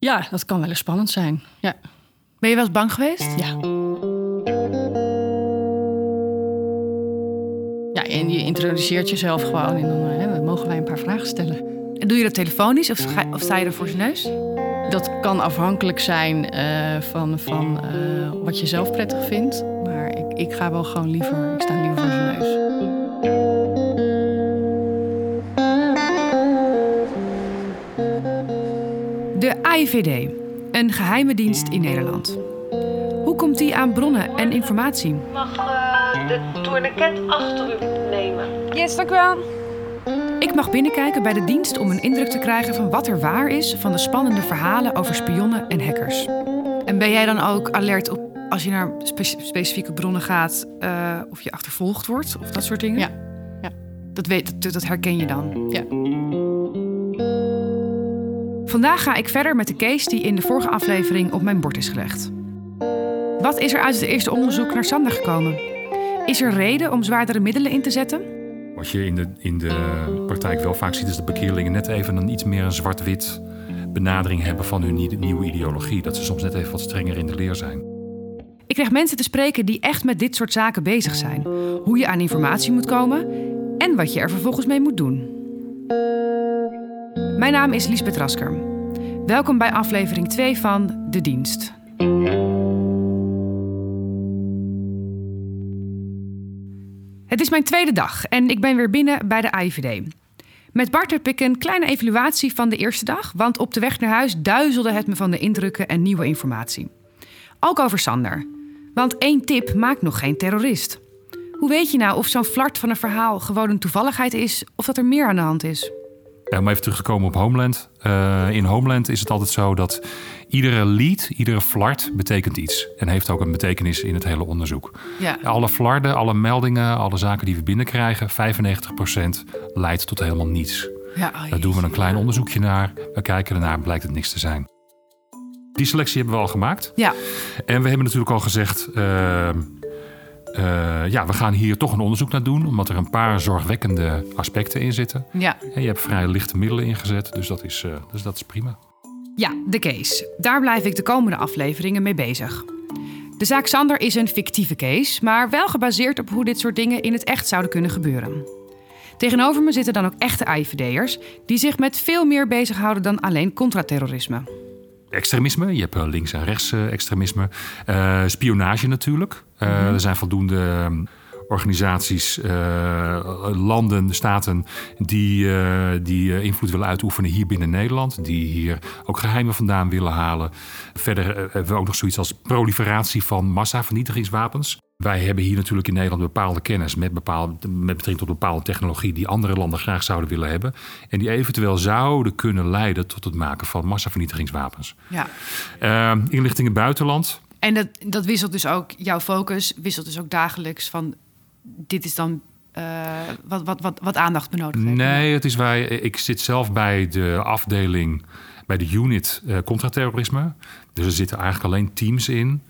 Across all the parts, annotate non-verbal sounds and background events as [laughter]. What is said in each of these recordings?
Ja, dat kan wel eens spannend zijn. Ja. Ben je wel eens bang geweest? Ja. Ja, en je introduceert jezelf gewoon en dan eh, mogen wij een paar vragen stellen. En doe je dat telefonisch of, ga- of sta je er voor zijn neus? Dat kan afhankelijk zijn eh, van, van eh, wat je zelf prettig vindt. Maar ik, ik ga wel gewoon liever, ik sta liever voor AIVD, een geheime dienst in Nederland. Hoe komt die aan bronnen en informatie? mag eh, de tourniquet achter u nemen. Yes, dank u wel. Ik mag binnenkijken bij de dienst om een indruk te krijgen van wat er waar is van de spannende verhalen over spionnen en hackers. En ben jij dan ook alert op als je naar spe- specifieke bronnen gaat eh, of je achtervolgd wordt of dat soort dingen? Ja. Ja. Dat, weet, dat, dat herken je dan. Ja. Vandaag ga ik verder met de case die in de vorige aflevering op mijn bord is gelegd. Wat is er uit het eerste onderzoek naar Sander gekomen? Is er reden om zwaardere middelen in te zetten? Wat je in de, in de praktijk wel vaak ziet, is dat bekeerlingen net even een iets meer een zwart-wit benadering hebben van hun nie- nieuwe ideologie. Dat ze soms net even wat strenger in de leer zijn. Ik krijg mensen te spreken die echt met dit soort zaken bezig zijn. Hoe je aan informatie moet komen en wat je er vervolgens mee moet doen. Mijn naam is Liesbeth Rasker. Welkom bij aflevering 2 van De Dienst. Het is mijn tweede dag en ik ben weer binnen bij de AIVD. Met Bart heb ik een kleine evaluatie van de eerste dag, want op de weg naar huis duizelde het me van de indrukken en nieuwe informatie. Ook over Sander. Want één tip maakt nog geen terrorist. Hoe weet je nou of zo'n flart van een verhaal gewoon een toevalligheid is of dat er meer aan de hand is? Ja, om even terug te komen op Homeland. Eh, in Homeland is het altijd zo dat iedere lead, iedere flart betekent iets. En heeft ook een betekenis in het hele onderzoek. Ja. Alle flarden, alle meldingen, alle zaken die we binnenkrijgen, 95% leidt tot helemaal niets. ja Daar doen we een klein onderzoekje naar. We kijken ernaar, blijkt het niks te zijn. Die selectie hebben we al gemaakt. Ja, En we hebben natuurlijk al gezegd... eh, eh, ja, we gaan hier toch een onderzoek naar doen... omdat er een paar zorgwekkende aspecten in zitten. ja. En je hebt vrij lichte middelen ingezet, dus dat is, eh, dus dat is prima. Ja, de case. Daar blijf ik de komende afleveringen mee bezig. De zaak Sander is een fictieve case, maar wel gebaseerd op hoe dit soort dingen in het echt zouden kunnen gebeuren. Tegenover me zitten dan ook echte AIVD'ers die zich met veel meer bezighouden dan alleen contraterrorisme. Extremisme, je hebt links- en rechts eh, extremisme. Spionage natuurlijk. Eh, Er zijn voldoende ehm, organisaties, eh, landen, staten... die, die invloed willen uitoefenen hier binnen Nederland. Die hier ook geheimen vandaan willen halen. Verder hebben we ook nog zoiets als proliferatie van massavernietigingswapens. Wij hebben hier natuurlijk in Nederland bepaalde kennis met, bepaalde, met betrekking tot bepaalde technologie die andere landen graag zouden willen hebben. En die eventueel zouden kunnen leiden tot het maken van massavernietigingswapens. Ja. Uh, inlichtingen buitenland. En dat, dat wisselt dus ook, jouw focus wisselt dus ook dagelijks van dit is dan eh, wat, wat, wat, wat aandacht benodigd heeft. Nee, het is wij. Ik zit zelf bij de afdeling, bij de unit eh contraterrorisme. Dus er zitten eigenlijk alleen teams in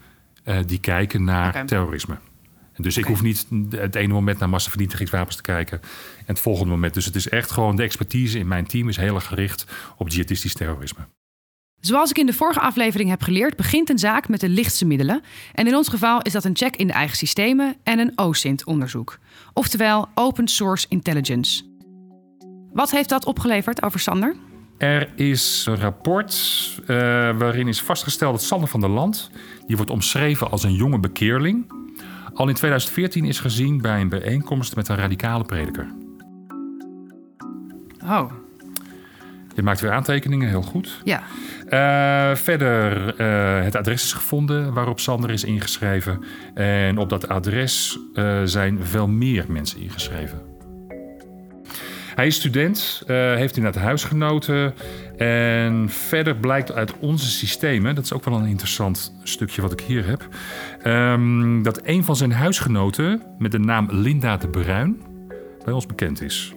eh, die kijken naar terrorisme. Dus ik hoef niet het ene moment naar massavernietigingswapens te kijken en het volgende moment. Dus het is echt gewoon de expertise in mijn team is heel erg gericht op jihadistisch terrorisme. Zoals ik in de vorige aflevering heb geleerd, begint een zaak met de lichtste middelen. En in ons geval is dat een check in de eigen systemen en een OSINT-onderzoek. Oftewel Open Source Intelligence. Wat heeft dat opgeleverd over Sander? Er is een rapport eh, waarin is vastgesteld dat Sander van der Land, die wordt omschreven als een jonge bekeerling, al in 2014 is gezien bij een bijeenkomst met een radicale prediker. Oh, Je maakt weer aantekeningen, heel goed. ja. Eh, verder, eh, het adres is gevonden waarop Sander is ingeschreven. En op dat adres eh, zijn veel meer mensen ingeschreven. Hij is student, eh, heeft inderdaad huisgenoten. En verder blijkt uit onze systemen, dat is ook wel een interessant stukje wat ik hier heb, ehm, dat een van zijn huisgenoten met de naam Linda de Bruin bij ons bekend is.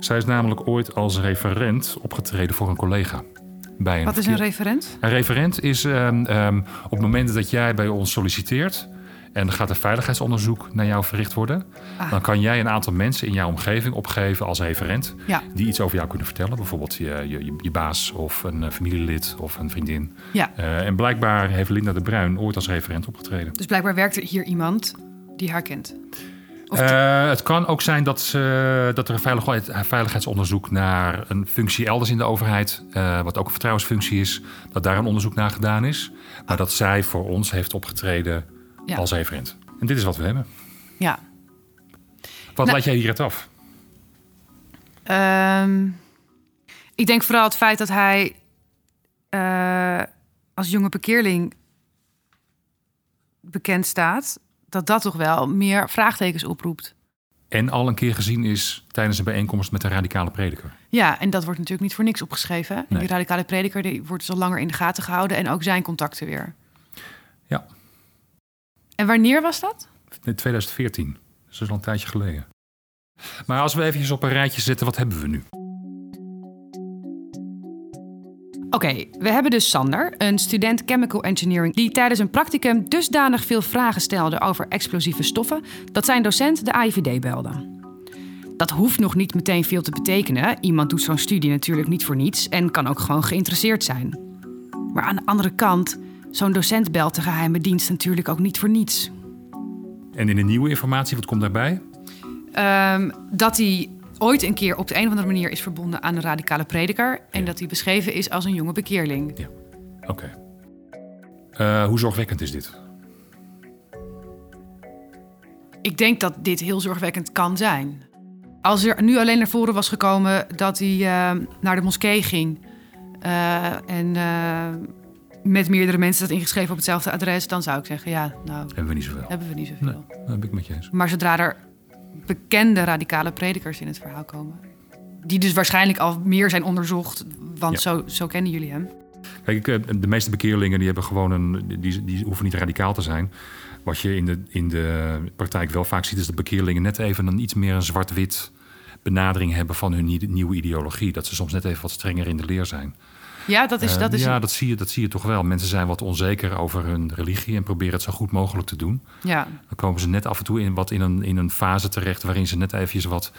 Zij is namelijk ooit als referent opgetreden voor een collega. Bij een Wat is een referent? een referent is ehm, ehm, op het moment dat jij bij ons solliciteert En er gaat een veiligheidsonderzoek naar jou verricht worden. Ah. Dan kan jij een aantal mensen in jouw omgeving opgeven als referent. Ja. Die iets over jou kunnen vertellen. Bijvoorbeeld je, je, je baas of een eh, familielid of een vriendin. Ja. Eh, en blijkbaar heeft Linda de Bruin ooit als referent opgetreden. Dus blijkbaar werkt er hier iemand die haar kent. Of Eh, het kan ook zijn dat, ze, dat er een veilig- een veiligheidsonderzoek naar een functie elders in de overheid, wat ook een vertrouwensfunctie is, dat daar een onderzoek naar gedaan is. Maar dat zij voor ons heeft opgetreden Ja. als referent. En dit is wat we hebben. Ja. Wat Nou- laat jij hieruit af? Ehm, ik denk vooral het feit dat hij eh, als jonge parkeerling bekend staat, dat dat toch wel meer vraagtekens oproept. En al een keer gezien is tijdens een bijeenkomst met een radicale prediker. Ja, en dat wordt natuurlijk niet voor niks opgeschreven. Nee. Die radicale prediker die wordt dus al langer in de gaten gehouden en ook zijn contacten weer. Ja. En wanneer was dat? In 2014. Dus dat is al een tijdje geleden. Maar als we eventjes op een rijtje zetten, wat hebben we nu? Oké, we hebben dus Sander, een student chemical engineering, die tijdens een practicum dusdanig veel vragen stelde over explosieve stoffen dat zijn docent de AIVD belde. Dat hoeft nog niet meteen veel te betekenen. Iemand doet zo'n studie natuurlijk niet voor niets en kan ook gewoon geïnteresseerd zijn. Maar aan de andere kant, zo'n docent belt de geheime dienst natuurlijk ook niet voor niets. En in de nieuwe informatie, wat komt daarbij? Ehm, dat hij ooit een keer op de een of andere manier is verbonden aan een radicale prediker en dat hij beschreven is als een jonge bekeerling. Oké. Eh, hoe zorgwekkend is dit? Ik denk dat dit heel zorgwekkend kan zijn. Als er nu alleen naar voren was gekomen dat hij eh, naar de moskee ging eh, en eh, met meerdere mensen dat ingeschreven op hetzelfde adres, dan zou ik zeggen: ja, nou, Hebben we niet zoveel. hebben we niet zoveel. Nee, dat ben ik met je eens. Maar zodra er bekende radicale predikers in het verhaal komen, die dus waarschijnlijk al meer zijn onderzocht, want Ja. zo, zo kennen jullie hem. Kijk, eh, de meeste bekeerlingen die hebben gewoon een, die, die hoeven niet radicaal te zijn. Wat je in de, in de praktijk wel vaak ziet, is dat bekeerlingen net even een iets meer een zwart-wit benadering hebben van hun nie- nieuwe ideologie. Dat ze soms net even wat strenger in de leer zijn. Ja, dat is. Eh, dat is ja, dat zie, je, dat zie je toch wel. Mensen zijn wat onzeker over hun religie en proberen het zo goed mogelijk te doen. ja. Dan komen ze net af en toe in, wat in, een, in een fase terecht waarin ze net eventjes wat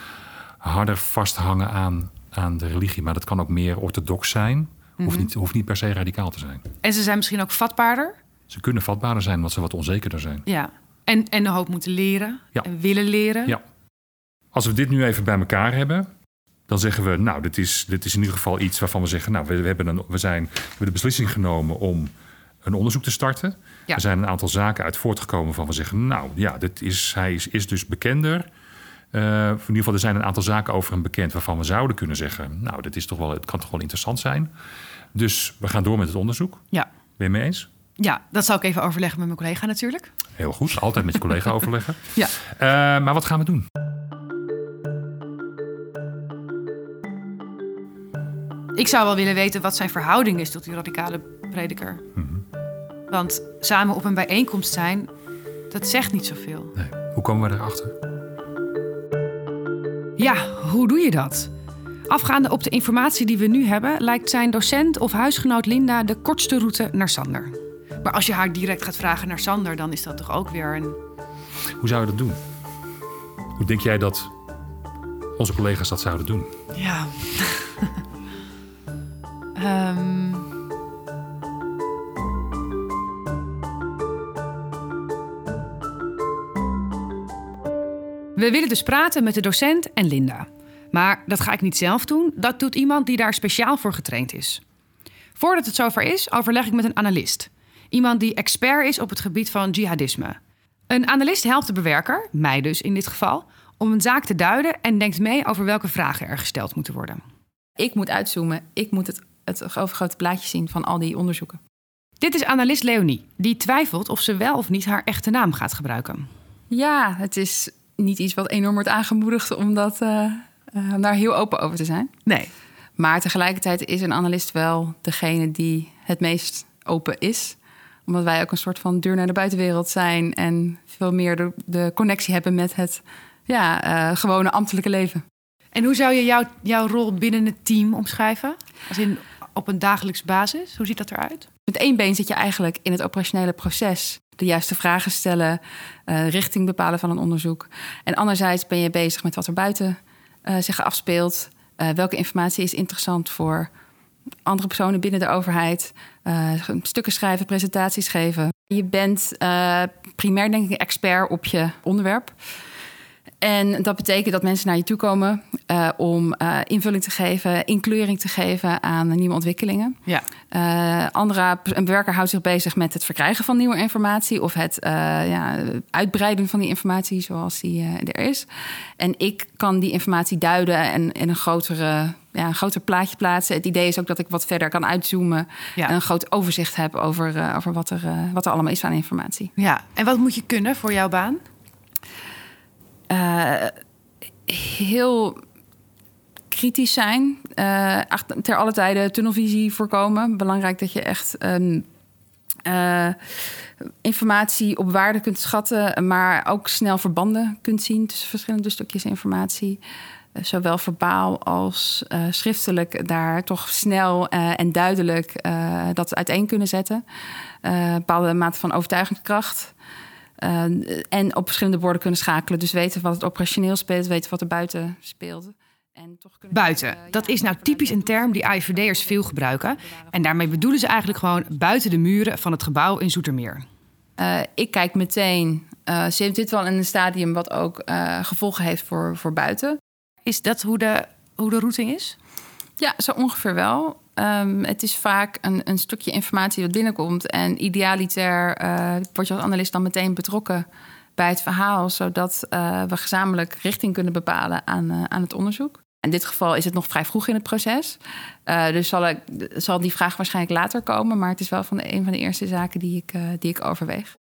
harder vasthangen aan, aan de religie. Maar dat kan ook meer orthodox zijn. Hoeft, Mhm. niet, hoeft niet per se radicaal te zijn. En ze zijn misschien ook vatbaarder. Ze kunnen vatbaarder zijn omdat ze wat onzekerder zijn. Ja. En, en een hoop moeten leren Ja. en willen leren. Ja. Als we dit nu even bij elkaar hebben, dan zeggen we, nou, dit is, dit is in ieder geval iets waarvan we zeggen, nou, we, we hebben, een, we, zijn, we hebben de beslissing genomen om een onderzoek te starten. Ja. Er zijn een aantal zaken uit voortgekomen van we zeggen, nou, ja, dit is, hij is, is dus bekender. Eh, in ieder geval, er zijn een aantal zaken over hem bekend waarvan we zouden kunnen zeggen, nou, dit is toch wel, het kan toch wel interessant zijn. Dus we gaan door met het onderzoek. Ja. Ben je mee eens? Ja, dat zou ik even overleggen met mijn collega natuurlijk. Heel goed, altijd met je collega [laughs] overleggen. Ja. Eh, maar wat gaan we doen? Ik zou wel willen weten wat zijn verhouding is tot die radicale prediker. Mhm. Want samen op een bijeenkomst zijn, dat zegt niet zoveel. Nee. Hoe komen we erachter? Ja, hoe doe je dat? Afgaande op de informatie die we nu hebben, lijkt zijn docent of huisgenoot Linda de kortste route naar Sander. Maar als je haar direct gaat vragen naar Sander, dan is dat toch ook weer een. Hoe zou je dat doen? Hoe denk jij dat onze collega's dat zouden doen? Ja. Ehm. We willen dus praten met de docent en Linda. Maar dat ga ik niet zelf doen, dat doet iemand die daar speciaal voor getraind is. Voordat het zover is, overleg ik met een analist. Iemand die expert is op het gebied van jihadisme. Een analist helpt de bewerker, mij dus in dit geval, om een zaak te duiden en denkt mee over welke vragen er gesteld moeten worden. Ik moet uitzoomen. Ik moet het, het overgrote plaatje zien van al die onderzoeken. Dit is analist Leonie, die twijfelt of ze wel of niet haar echte naam gaat gebruiken. Ja, het is niet iets wat enorm wordt aangemoedigd om, dat, om daar heel open over te zijn. Nee. Maar tegelijkertijd is een analist wel degene die het meest open is. Omdat wij ook een soort van deur naar de buitenwereld zijn en veel meer de, de connectie hebben met het ja, eh, gewone ambtelijke leven. En hoe zou je jouw, jouw rol binnen het team omschrijven? Als in op een dagelijks basis? Hoe ziet dat eruit? Met één been zit je eigenlijk in het operationele proces. de juiste vragen stellen, uh, richting bepalen van een onderzoek. En anderzijds ben je bezig met wat er buiten uh, zich afspeelt. Uh, welke informatie is interessant voor andere personen binnen de overheid? stukken schrijven, presentaties geven. Je bent primair denk ik expert op je onderwerp. En dat betekent dat mensen naar je toe komen uh, om uh, invulling te geven, includering te geven aan nieuwe ontwikkelingen. Ja. Uh, andere, een bewerker houdt zich bezig met het verkrijgen van nieuwe informatie of het ja, uitbreiden van die informatie zoals die er is. En ik kan die informatie duiden en in een grotere ja, een groter plaatje plaatsen. Het idee is ook dat ik wat verder kan uitzoomen ja. en een groot overzicht heb over, over wat, er, wat er allemaal is aan informatie. Ja, en wat moet je kunnen voor jouw baan? Uh, heel kritisch zijn. Uh, ter alle tijden tunnelvisie voorkomen. Belangrijk dat je echt uh, informatie op waarde kunt schatten, maar ook snel verbanden kunt zien tussen verschillende stukjes informatie. Zowel verbaal als schriftelijk daar toch snel en duidelijk dat uiteen kunnen zetten. bepaalde mate van overtuigingskracht. Uh, en op verschillende borden kunnen schakelen. Dus weten wat het operationeel speelt, weten wat er buiten speelt. En toch kunnen buiten, uh, dat ja, is nou typisch een term die IVD'ers veel gebruiken. En daarmee bedoelen ze eigenlijk gewoon buiten de muren van het gebouw in Zoetermeer. Uh, ik kijk meteen, ze heeft dit wel in een stadium wat ook gevolgen heeft voor, voor buiten. Is dat hoe de, hoe de routing is? Ja, zo ongeveer wel. Um, het is vaak een, een, stukje informatie dat binnenkomt. En idealiter uh, word je als analist dan meteen betrokken bij het verhaal, zodat uh, we gezamenlijk richting kunnen bepalen aan, uh, aan het onderzoek. In dit geval is het nog vrij vroeg in het proces. dus zal, ik, zal die vraag waarschijnlijk later komen. Maar het is wel van een van de eerste zaken die ik, die ik overweeg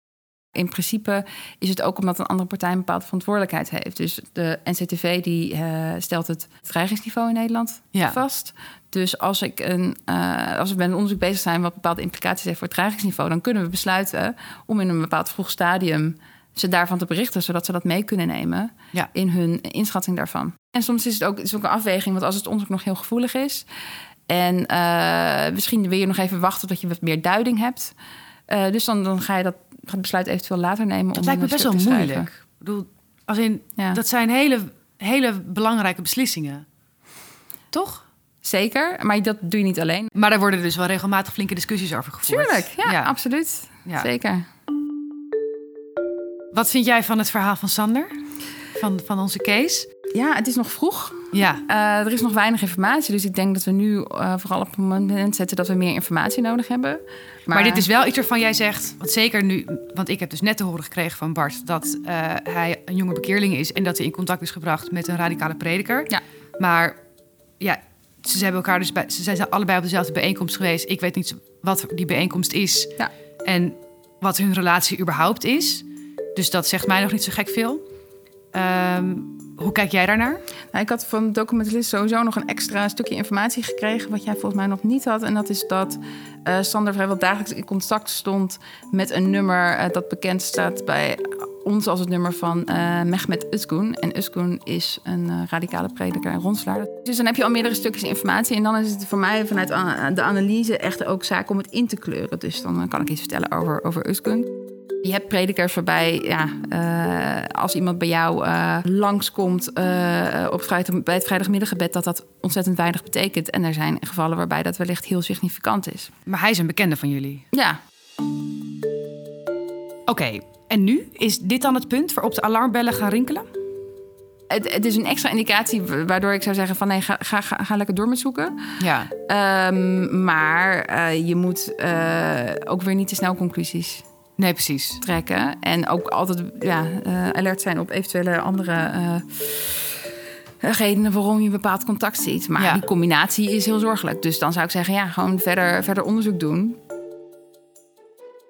in principe is het ook omdat een andere partij een bepaalde verantwoordelijkheid heeft. Dus de NCTV die uh, stelt het dreigingsniveau in Nederland ja. vast. Dus als, ik een, uh, als we met een onderzoek bezig zijn wat bepaalde implicaties heeft voor het dreigingsniveau, dan kunnen we besluiten om in een bepaald vroeg stadium ze daarvan te berichten, zodat ze dat mee kunnen nemen ja. in hun inschatting daarvan. En soms is het ook, is ook een afweging, want als het onderzoek nog heel gevoelig is en uh, misschien wil je nog even wachten tot je wat meer duiding hebt. Uh, dus dan, dan ga je dat het besluit eventueel later nemen. Dat lijkt me best wel moeilijk. Ik bedoel, als in, ja. dat zijn hele, hele belangrijke beslissingen. Toch? Zeker, maar dat doe je niet alleen. Maar daar worden dus wel regelmatig flinke discussies over gevoerd. Tuurlijk, ja, ja. absoluut. Ja. Zeker. Wat vind jij van het verhaal van Sander? Van, van onze case? Ja, het is nog vroeg. Ja. Uh, er is nog weinig informatie. Dus ik denk dat we nu uh, vooral op het moment zetten dat we meer informatie nodig hebben. Maar, maar, dit is wel iets waarvan jij zegt, want zeker nu, want ik heb dus net te horen gekregen van Bart dat uh, hij een jonge bekeerling is en dat hij in contact is gebracht met een radicale prediker. Ja. Maar ja, ze hebben elkaar dus bij, ze zijn allebei op dezelfde bijeenkomst geweest. Ik weet niet wat die bijeenkomst is ja. en wat hun relatie überhaupt is. Dus dat zegt mij nog niet zo gek veel. Um, hoe kijk jij daarnaar? Nou, ik had van de documentalist sowieso nog een extra stukje informatie gekregen... wat jij volgens mij nog niet had. En dat is dat uh, Sander vrijwel dagelijks in contact stond... met een nummer uh, dat bekend staat bij ons als het nummer van uh, Mehmet Özgun. En Özgun is een radicale prediker en ronselaar. Dus dan heb je al meerdere stukjes informatie. En dan is het voor mij vanuit de analyse echt ook zaak om het in te kleuren. Dus dan kan ik iets vertellen over, over. Je hebt predikers waarbij, ja, uh, als iemand bij jou uh, langskomt uh, op vrijdag, bij het vrijdagmiddaggebed, dat dat ontzettend weinig betekent. En er zijn gevallen waarbij dat wellicht heel significant is. Maar hij is een bekende van jullie? Ja. Oké, en nu? Is dit dan het punt waarop de alarmbellen gaan rinkelen? Het, het, is een extra indicatie waardoor ik zou zeggen van nee, ga, ga, ga, ga lekker door met zoeken. Ja. Um, maar uh, je moet uh, ook weer niet te snel conclusies Nee, precies. Trekken. En ook altijd ja, uh, alert zijn op eventuele andere uh, redenen waarom je een bepaald contact ziet. Maar ja. die combinatie is heel zorgelijk. Dus dan zou ik zeggen, ja, gewoon verder, verder onderzoek doen.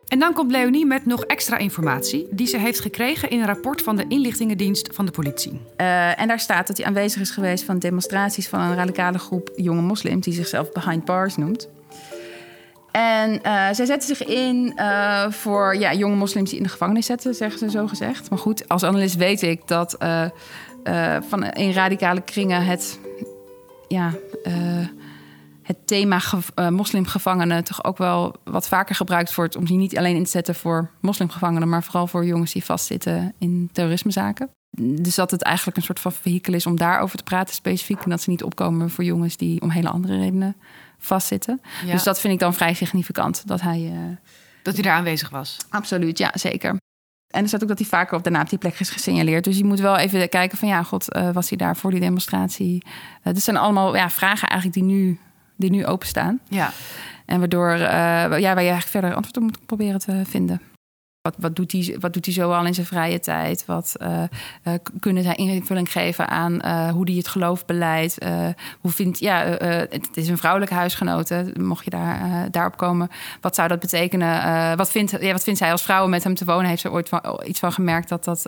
En dan komt Leonie met nog extra informatie die ze heeft gekregen in een rapport van de inlichtingendienst van de politie. Uh, en daar staat dat hij aanwezig is geweest van demonstraties van een radicale groep jonge moslims die zichzelf Behind Bars noemt. En uh, zij zetten zich in uh, voor ja, jonge moslims die in de gevangenis zetten, zeggen ze zo gezegd. Maar goed, als analist weet ik dat uh, van in radicale kringen het, ja, het thema ge- eh, moslimgevangenen toch ook wel wat vaker gebruikt wordt. om die niet alleen in te zetten voor moslimgevangenen, maar vooral voor jongens die vastzitten in terrorismezaken. Dus dat het eigenlijk een soort van vehikel is om daarover te praten specifiek. En dat ze niet opkomen voor jongens die om hele andere redenen vastzitten. Ja. Dus dat vind ik dan vrij significant. Dat hij. eh, Dat hij daar aanwezig was. Absoluut, ja, zeker. En er staat ook dat hij vaker op daarna op die plek is gesignaleerd. Dus je moet wel even kijken van ja, god, eh, was hij daar voor die demonstratie? Uh, dit zijn allemaal ja, vragen eigenlijk die nu, die nu openstaan. Ja. En waardoor uh, ja, waar je eigenlijk verder antwoord op moet proberen te vinden. Wat, wat, doet hij, wat doet hij zo al in zijn vrije tijd? Wat uh, uh, kunnen zij invulling geven aan uh, hoe hij het geloof beleidt? hoe vindt, ja, het is een vrouwelijke huisgenote, mocht je daar, daarop komen. Wat zou dat betekenen? wat, vindt, ja, wat vindt zij als vrouw met hem te wonen? Heeft ze ooit van, iets van gemerkt dat dat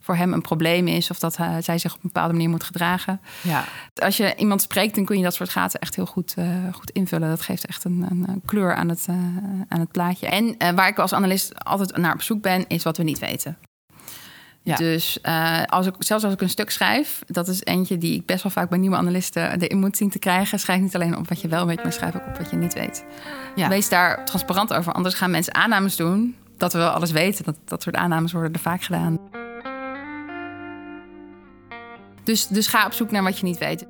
voor hem een probleem is? Of dat zij zich op een bepaalde manier moet gedragen? Ja. Als je iemand spreekt, dan kun je dat soort gaten echt heel goed, goed invullen. Dat geeft echt een, een kleur aan het, aan het plaatje. En waar ik als analist altijd naar op zoek ben, is wat we niet weten. Ja. Dus uh, als ik, zelfs als ik een stuk schrijf, dat is eentje die ik best wel vaak bij nieuwe analisten erin moet zien te krijgen. Schrijf niet alleen op wat je wel weet, maar schrijf ook op wat je niet weet. Ja. Wees daar transparant over, anders gaan mensen aannames doen dat we wel alles weten. Dat, dat soort aannames worden er vaak gedaan. Dus, dus ga op zoek naar wat je niet weet.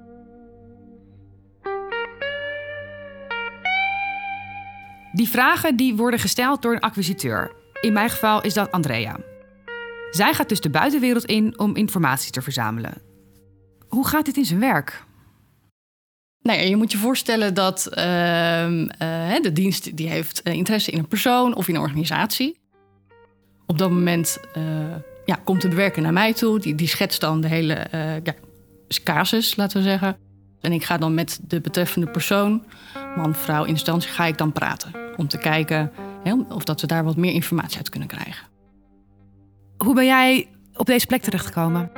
Die vragen die worden gesteld door een acquisiteur. In mijn geval is dat Andrea. Zij gaat dus de buitenwereld in om informatie te verzamelen. Hoe gaat dit in zijn werk? Nou je moet je voorstellen dat uh, uh, de dienst die heeft interesse in een persoon of in een organisatie. Op dat moment uh, ja, komt de bewerker naar mij toe. Die, die schetst dan de hele eh, ja, casus, laten we zeggen. En ik ga dan met de betreffende persoon, man, vrouw, instantie, ga ik dan praten. Om te kijken of dat we daar wat meer informatie uit kunnen krijgen. Hoe ben jij op deze plek terechtgekomen?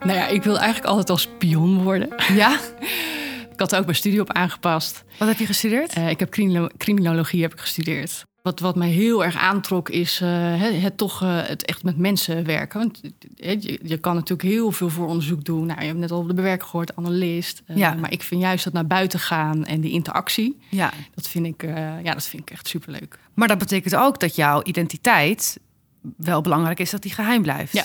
Nou ja, ik wil eigenlijk altijd als spion worden. Ja? [laughs] ik had er ook mijn studie op aangepast. Wat heb je gestudeerd? Uh, ik heb crimino criminologie heb ik gestudeerd. Wat, wat mij heel erg aantrok is uh, het, het, toch uh, het echt met mensen werken. Want je, je, kan natuurlijk heel veel vooronderzoek doen. Nou, je hebt net al de bewerker gehoord, analist. Ja. Maar ik vind juist dat naar buiten gaan en die interactie. Ja. Dat vind ik, ja, dat vind ik echt superleuk. Maar dat betekent ook dat jouw identiteit wel belangrijk is dat die geheim blijft. Ja.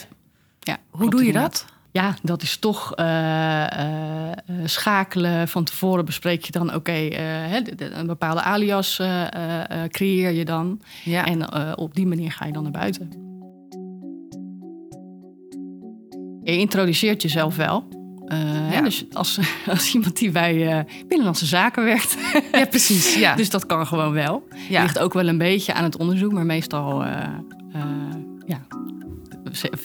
ja Hoe doe je dat? Ja, dat is toch uh, uh, schakelen. Van tevoren bespreek je dan, oké, okay, uh, een bepaalde alias creëer je dan. Ja. En op die manier ga je dan naar buiten. Je introduceert jezelf wel. Ja. Dus als, [laughs] als iemand die bij Binnenlandse Zaken werkt. Ja, precies. [laughs] Ja. dus dat kan gewoon wel. Ja. Ligt ook wel een beetje aan het onderzoek, maar meestal ja,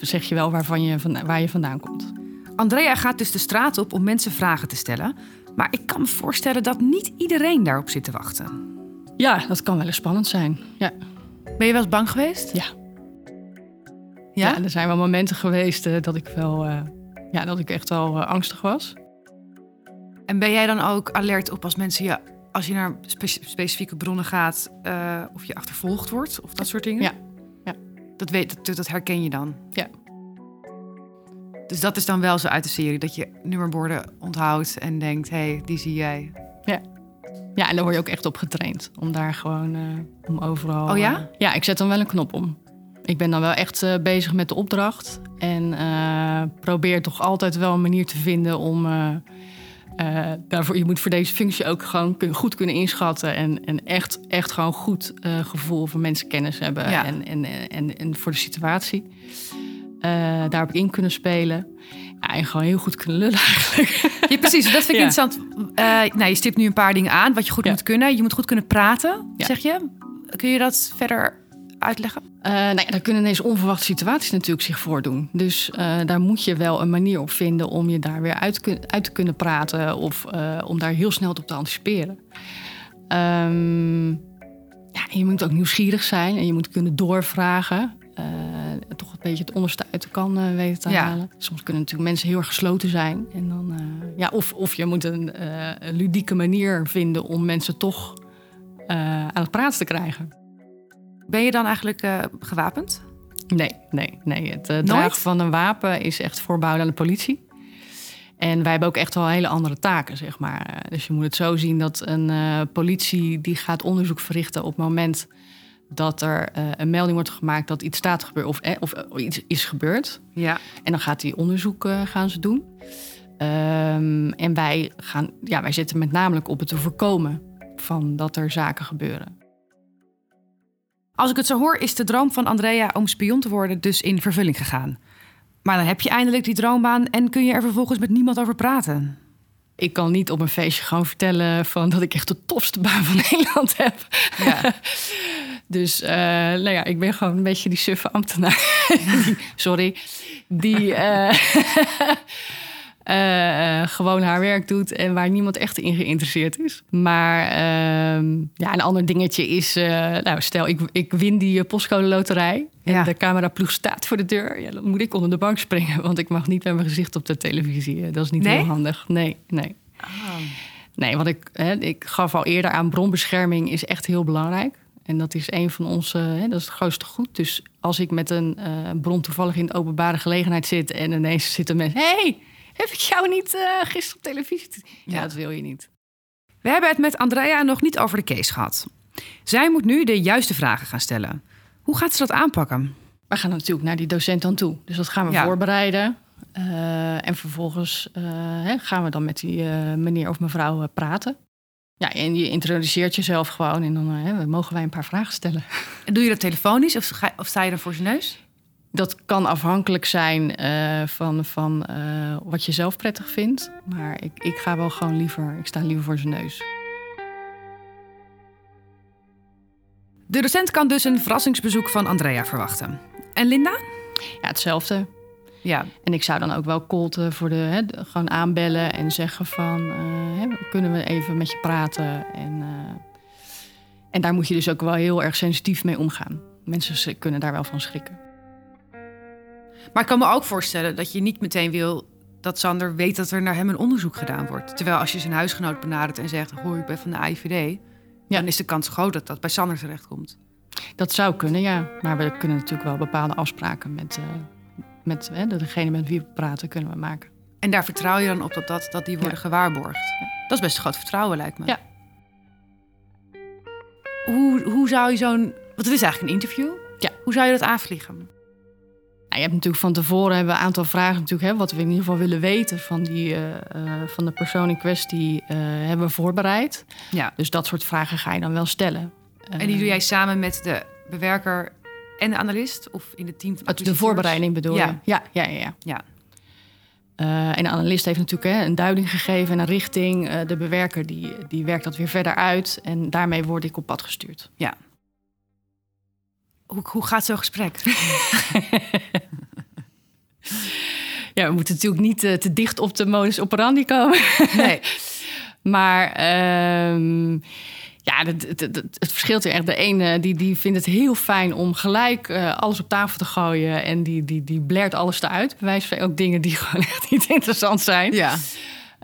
zeg je wel waarvan je, waar je vandaan komt. Andrea gaat dus de straat op om mensen vragen te stellen. Maar ik kan me voorstellen dat niet iedereen daarop zit te wachten. Ja, dat kan wel eens spannend zijn. Ja. Ben je wel eens bang geweest? Ja. Ja? ja er zijn wel momenten geweest uh, dat ik wel, uh, ja, dat ik echt wel uh, angstig was. En ben jij dan ook alert op als mensen je, als je naar spe specifieke bronnen gaat, of je achtervolgd wordt of dat soort dingen? Ja. Dat, weet, dat, dat herken je dan? Ja. Dus dat is dan wel zo uit de serie, dat je nummerborden onthoudt en denkt, hé, hey, die zie jij. Ja. Ja, en daar word je ook echt op getraind. Om daar gewoon, uh, om overal... Oh ja? Uh, ja, ik zet dan wel een knop om. Ik ben dan wel echt uh, bezig met de opdracht. En eh, probeer toch altijd wel een manier te vinden om... eh, daarvoor, je moet voor deze functie ook gewoon kun, goed kunnen inschatten. En, en echt, echt gewoon goed gevoel voor mensenkennis hebben. Ja. En, en, en, en voor de situatie. daar heb ik in kunnen spelen. Ja, en gewoon heel goed kunnen lullen [laughs] eigenlijk. Ja, precies. Dat vind ik Ja. interessant. Uh, nou, je stipt nu een paar dingen aan wat je goed moet kunnen. Je moet goed kunnen praten, zeg je. Kun je dat verder uitleggen? Eh, nou ja, daar kunnen ineens onverwachte situaties natuurlijk zich voordoen. Dus eh, daar moet je wel een manier op vinden om je daar weer uit, kun- uit te kunnen praten of eh, om daar heel snel op te anticiperen. Ehm, ja, je moet ook nieuwsgierig zijn en je moet kunnen doorvragen. Toch een beetje het onderste uit de kan weten te Ja. halen. Soms kunnen natuurlijk mensen heel erg gesloten zijn. En dan, ja, of, of je moet een, ludieke manier vinden om mensen toch aan het praten te krijgen. Ben je dan eigenlijk eh, gewapend? Nee, nee, nee. Het uh, dragen van een wapen is echt voorbehouden aan de politie. En wij hebben ook echt wel hele andere taken, zeg maar. Eh, Dus je moet het zo zien dat een politie die gaat onderzoek verrichten op het moment dat er een melding wordt gemaakt dat iets staat gebeuren of, eh, of iets is gebeurd. Ja. En dan gaat die onderzoek gaan ze doen. Ehm, en wij, gaan, ja, wij zitten met namelijk op het te voorkomen van dat er zaken gebeuren. Als ik het zo hoor, is de droom van Andrea om spion te worden dus in vervulling gegaan. Maar dan heb je eindelijk die droombaan en kun je er vervolgens met niemand over praten. Ik kan niet op een feestje gewoon vertellen van dat ik echt de tofste baan van [laughs] Nederland heb. Ja. [laughs] Dus eh, nou ja, ik ben gewoon een beetje die suffe ambtenaar. [laughs] Die- sorry. Die eh, eh, eh, gewoon haar werk doet en waar niemand echt in geïnteresseerd is. Maar ehm, ja, een ander dingetje is, eh, nou stel ik, ik win die postcode loterij en Ja. de cameraploeg staat voor de deur. Ja, dan moet ik onder de bank springen, want ik mag niet met mijn gezicht op de televisie. Dat is niet Nee? heel handig. Nee, nee. Nee, wat ik, hè, ik gaf al eerder aan, bronbescherming is echt heel belangrijk. En dat is een van onze, hè, dat is het grootste goed. Dus als ik met een bron toevallig in de openbare gelegenheid zit en ineens zitten mensen, hey, heb ik jou niet eh, gisteren op televisie? gezien?" Ja, Ja. dat wil je niet. We hebben het met Andrea nog niet over de case gehad. Zij moet nu de juiste vragen gaan stellen. Hoe gaat ze dat aanpakken? We gaan natuurlijk naar die docent dan toe. Dus dat gaan we Ja. voorbereiden. Eh, en vervolgens eh, hè, gaan we dan met die meneer of mevrouw praten. Ja, en je introduceert jezelf gewoon en dan hè, mogen wij een paar vragen stellen. Doe je dat telefonisch of, ga- of sta je dan voor zijn neus? Dat kan afhankelijk zijn eh, van, van eh, wat je zelf prettig vindt. Maar ik, ik ga wel gewoon liever, ik sta liever voor zijn neus. De docent kan dus een verrassingsbezoek van Andrea verwachten. En Linda? Ja, hetzelfde. Ja, En ik zou dan ook wel cold eh, voor de, hè, de- gewoon aanbellen en zeggen van... eh, hè, kunnen we even met je praten? En, en daar moet je dus ook wel heel erg sensitief mee omgaan. Mensen kunnen daar wel van schrikken. Maar ik kan me ook voorstellen dat je niet meteen wil dat Sander weet dat er naar hem een onderzoek gedaan wordt. Terwijl als je zijn huisgenoot benadert en zegt: Hoi, ik ben van de AIVD, Ja. dan is de kans groot dat dat bij Sander terechtkomt. Dat zou kunnen, ja. Maar we kunnen natuurlijk wel bepaalde afspraken met, eh, met hè, degene met wie we praten kunnen we maken. En daar vertrouw je dan op dat, dat, dat die worden gewaarborgd. Dat is best een groot vertrouwen, lijkt me. Ja. Hoe, hoe zou je zo'n. Want het is eigenlijk een interview. Ja. Hoe zou je dat aanvliegen? Nou, je hebt natuurlijk van tevoren hebben we een aantal vragen natuurlijk, hè, wat we in ieder geval willen weten van, die, eh, eh, van de persoon in kwestie eh, hebben we voorbereid. Ja. Dus dat soort vragen ga je dan wel stellen. En die doe jij samen met de bewerker en de analist? Of in het team van de acquisiteurs? voorbereiding bedoel Ja. je? Ja, ja, ja. ja. Ja. En de analist heeft natuurlijk hè, een duiding gegeven en een richting. De bewerker die, die werkt dat weer verder uit. En daarmee word ik op pad gestuurd. Hoe, hoe gaat zo'n gesprek? [laughs] Ja, we moeten natuurlijk niet eh, te dicht op de modus operandi komen. Nee. [laughs] Maar ehm, ja, het, het, het, het verschilt er echt. De ene die, die vindt het heel fijn om gelijk eh, alles op tafel te gooien. En die, die, die blert alles eruit. Bij wijze van ook dingen die [laughs] gewoon echt niet interessant zijn. Ja.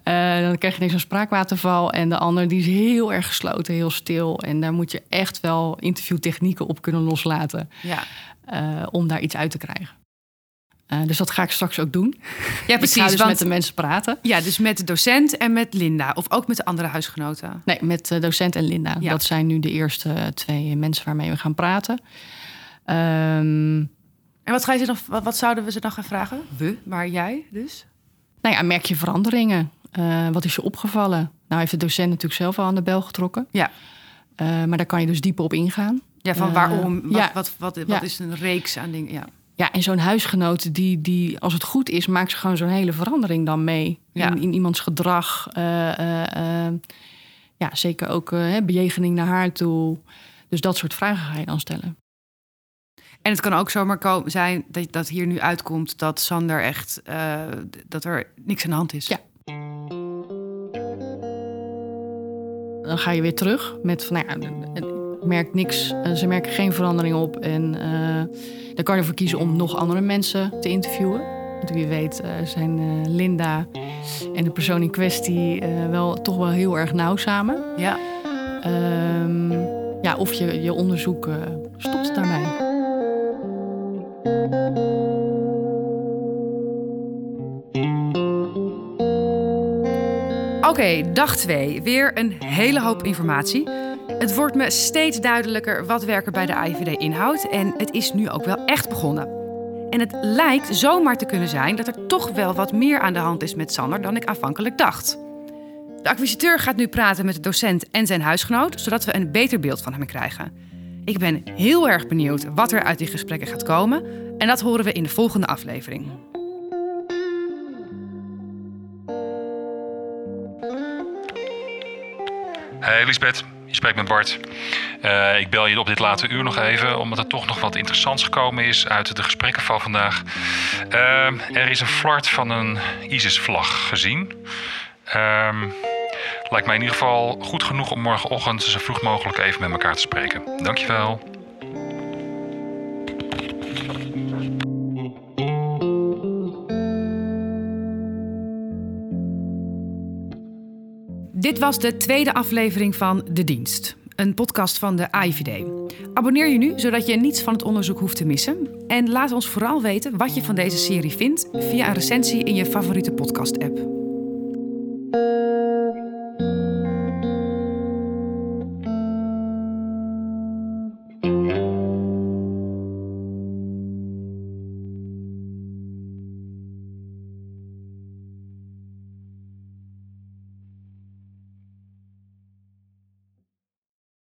Eh, dan krijg je ineens een spraakwaterval. En de ander die is heel erg gesloten, heel stil. En daar moet je echt wel interviewtechnieken op kunnen loslaten. Ja. eh, om daar iets uit te krijgen. Eh, dus dat ga ik straks ook doen. Ja, [laughs] ik ga precies. dus want, met de mensen praten. Ja, dus met de docent en met Linda. Of ook met de andere huisgenoten. Nee, met de docent en Linda. Ja. Dat zijn nu de eerste twee mensen waarmee we gaan praten. Ehm, En wat, ga je ze wat, wat zouden we ze dan gaan vragen? We, maar jij dus? nou ja, merk je veranderingen? Eh, wat is je opgevallen? Nou heeft de docent natuurlijk zelf al aan de bel getrokken. Ja. Eh, maar daar kan je dus dieper op ingaan. Ja, van Eh, waarom? Wat, ja. wat, wat, wat, Ja. is een reeks aan dingen? Ja. Ja, en zo'n huisgenoot, die, die, als het goed is, maakt ze gewoon zo'n hele verandering dan mee. Ja. In, in iemands gedrag. eh, eh, eh, ja, zeker ook eh, bejegening naar haar toe. Dus dat soort vragen ga je dan stellen. En het kan ook zomaar komen, zijn dat, dat hier nu uitkomt dat Sander echt, eh, dat er niks aan de hand is. Ja. Dan ga je weer terug met van, nou ja, merkt niks, eh, ze merken geen verandering op. En eh, dan kan je ervoor kiezen om nog andere mensen te interviewen. Want wie weet eh, zijn Linda en de persoon in kwestie wel toch wel heel erg nauw samen. Ja. Ehm, ja, of je, je onderzoek stopt daarbij. Oké, dag 2. Weer een hele hoop informatie. Het wordt me steeds duidelijker wat werken bij de IVD inhoudt. En het is nu ook wel echt begonnen. En het lijkt zomaar te kunnen zijn dat er toch wel wat meer aan de hand is met Sander dan ik aanvankelijk dacht. De acquisiteur gaat nu praten met de docent en zijn huisgenoot, zodat we een beter beeld van hem krijgen. Ik ben heel erg benieuwd wat er uit die gesprekken gaat komen. En dat horen we in de volgende aflevering. Hey Lisbeth, je spreekt met Bart. Eh, ik bel je op dit late uur nog even, omdat er toch nog wat interessants gekomen is uit de gesprekken van vandaag. Eh, er is een flart van een ISIS-vlag gezien. Ehm, lijkt mij in ieder geval goed genoeg om morgenochtend zo vroeg mogelijk even met elkaar te spreken. Dankjewel. Was de tweede aflevering van De Dienst, een podcast van de AIVD. Abonneer je nu, zodat je niets van het onderzoek hoeft te missen. En laat ons vooral weten wat je van deze serie vindt via een recensie in je favoriete podcast-app.